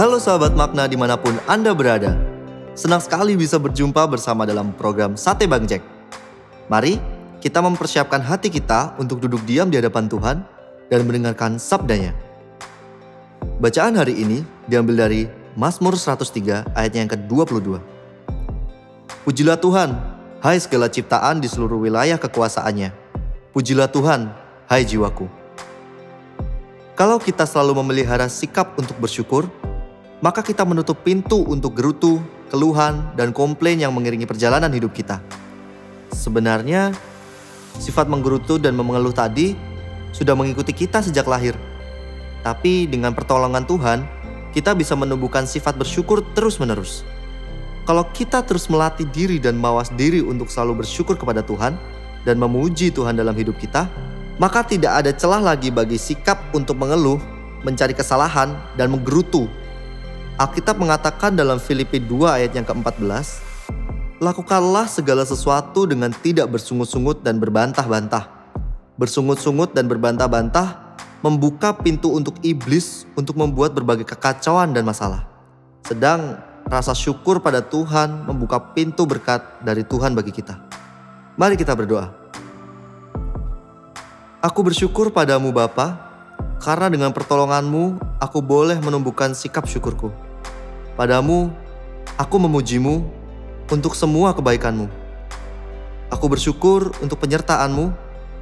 Halo sahabat makna di mana pun Anda berada. Senang sekali bisa berjumpa bersama dalam program Sate Bang Jack. Mari kita mempersiapkan hati kita untuk duduk diam di hadapan Tuhan dan mendengarkan sabdanya. Bacaan hari ini diambil dari Mazmur 103 ayatnya yang ke-22. Pujilah Tuhan, hai segala ciptaan di seluruh wilayah kekuasaannya. Pujilah Tuhan, hai jiwaku. Kalau kita selalu memelihara sikap untuk bersyukur, maka kita menutup pintu untuk gerutu, keluhan, dan komplain yang mengiringi perjalanan hidup kita. Sebenarnya, sifat menggerutu dan mengeluh tadi sudah mengikuti kita sejak lahir. Tapi dengan pertolongan Tuhan, kita bisa menumbuhkan sifat bersyukur terus-menerus. Kalau kita terus melatih diri dan mawas diri untuk selalu bersyukur kepada Tuhan dan memuji Tuhan dalam hidup kita, maka tidak ada celah lagi bagi sikap untuk mengeluh, mencari kesalahan, dan menggerutu Alkitab mengatakan dalam Filipi 2 ayat yang ke-14, Lakukanlah segala sesuatu dengan tidak bersungut-sungut dan berbantah-bantah. Bersungut-sungut dan berbantah-bantah membuka pintu untuk iblis untuk membuat berbagai kekacauan dan masalah. Sedang rasa syukur pada Tuhan membuka pintu berkat dari Tuhan bagi kita. Mari kita berdoa. Aku bersyukur padamu Bapa, karena dengan pertolonganmu aku boleh menumbuhkan sikap syukurku. Padamu, aku memujimu untuk semua kebaikanmu. Aku bersyukur untuk penyertaanmu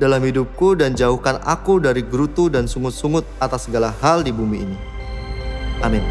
dalam hidupku dan jauhkan aku dari gerutu dan sungut-sungut atas segala hal di bumi ini. Amin.